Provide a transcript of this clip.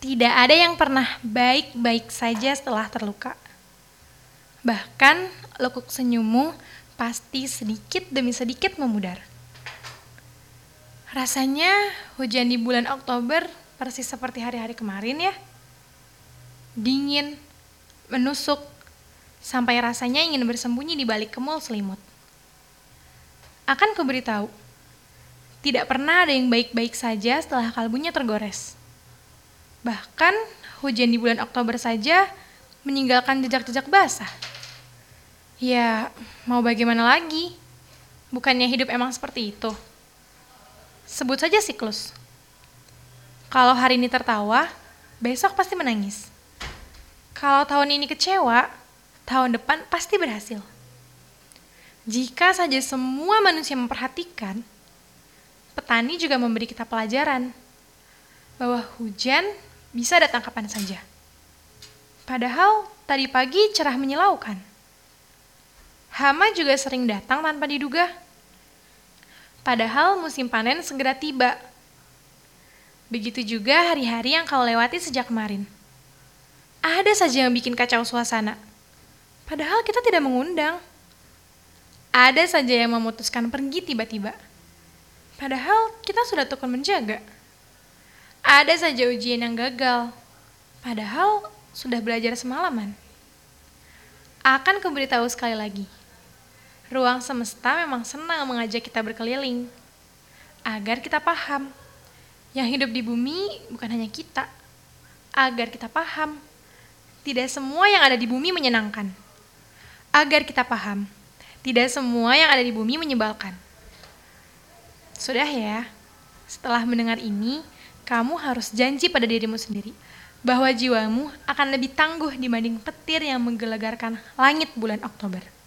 Tidak ada yang pernah baik-baik saja setelah terluka. Bahkan lekuk senyummu pasti sedikit demi sedikit memudar. Rasanya hujan di bulan Oktober persis seperti hari-hari kemarin ya. Dingin, menusuk, sampai rasanya ingin bersembunyi di balik kemul selimut. Akan kuberitahu, tidak pernah ada yang baik-baik saja setelah kalbunya tergores. Bahkan hujan di bulan Oktober saja meninggalkan jejak-jejak basah. Ya, mau bagaimana lagi? Bukannya hidup emang seperti itu? Sebut saja siklus. Kalau hari ini tertawa, besok pasti menangis. Kalau tahun ini kecewa, tahun depan pasti berhasil. Jika saja semua manusia memperhatikan, petani juga memberi kita pelajaran bahwa hujan bisa datang kapan saja. Padahal tadi pagi cerah menyilaukan. Hama juga sering datang tanpa diduga. Padahal musim panen segera tiba. Begitu juga hari-hari yang kau lewati sejak kemarin. Ada saja yang bikin kacau suasana. Padahal kita tidak mengundang. Ada saja yang memutuskan pergi tiba-tiba. Padahal kita sudah tukun menjaga. Ada saja ujian yang gagal, padahal sudah belajar semalaman. Akan kuberitahu sekali lagi, ruang semesta memang senang mengajak kita berkeliling, agar kita paham, yang hidup di bumi bukan hanya kita, agar kita paham, tidak semua yang ada di bumi menyenangkan, agar kita paham, tidak semua yang ada di bumi menyebalkan. Sudah ya, setelah mendengar ini, kamu harus janji pada dirimu sendiri bahwa jiwamu akan lebih tangguh dibanding petir yang menggelegarkan langit bulan Oktober.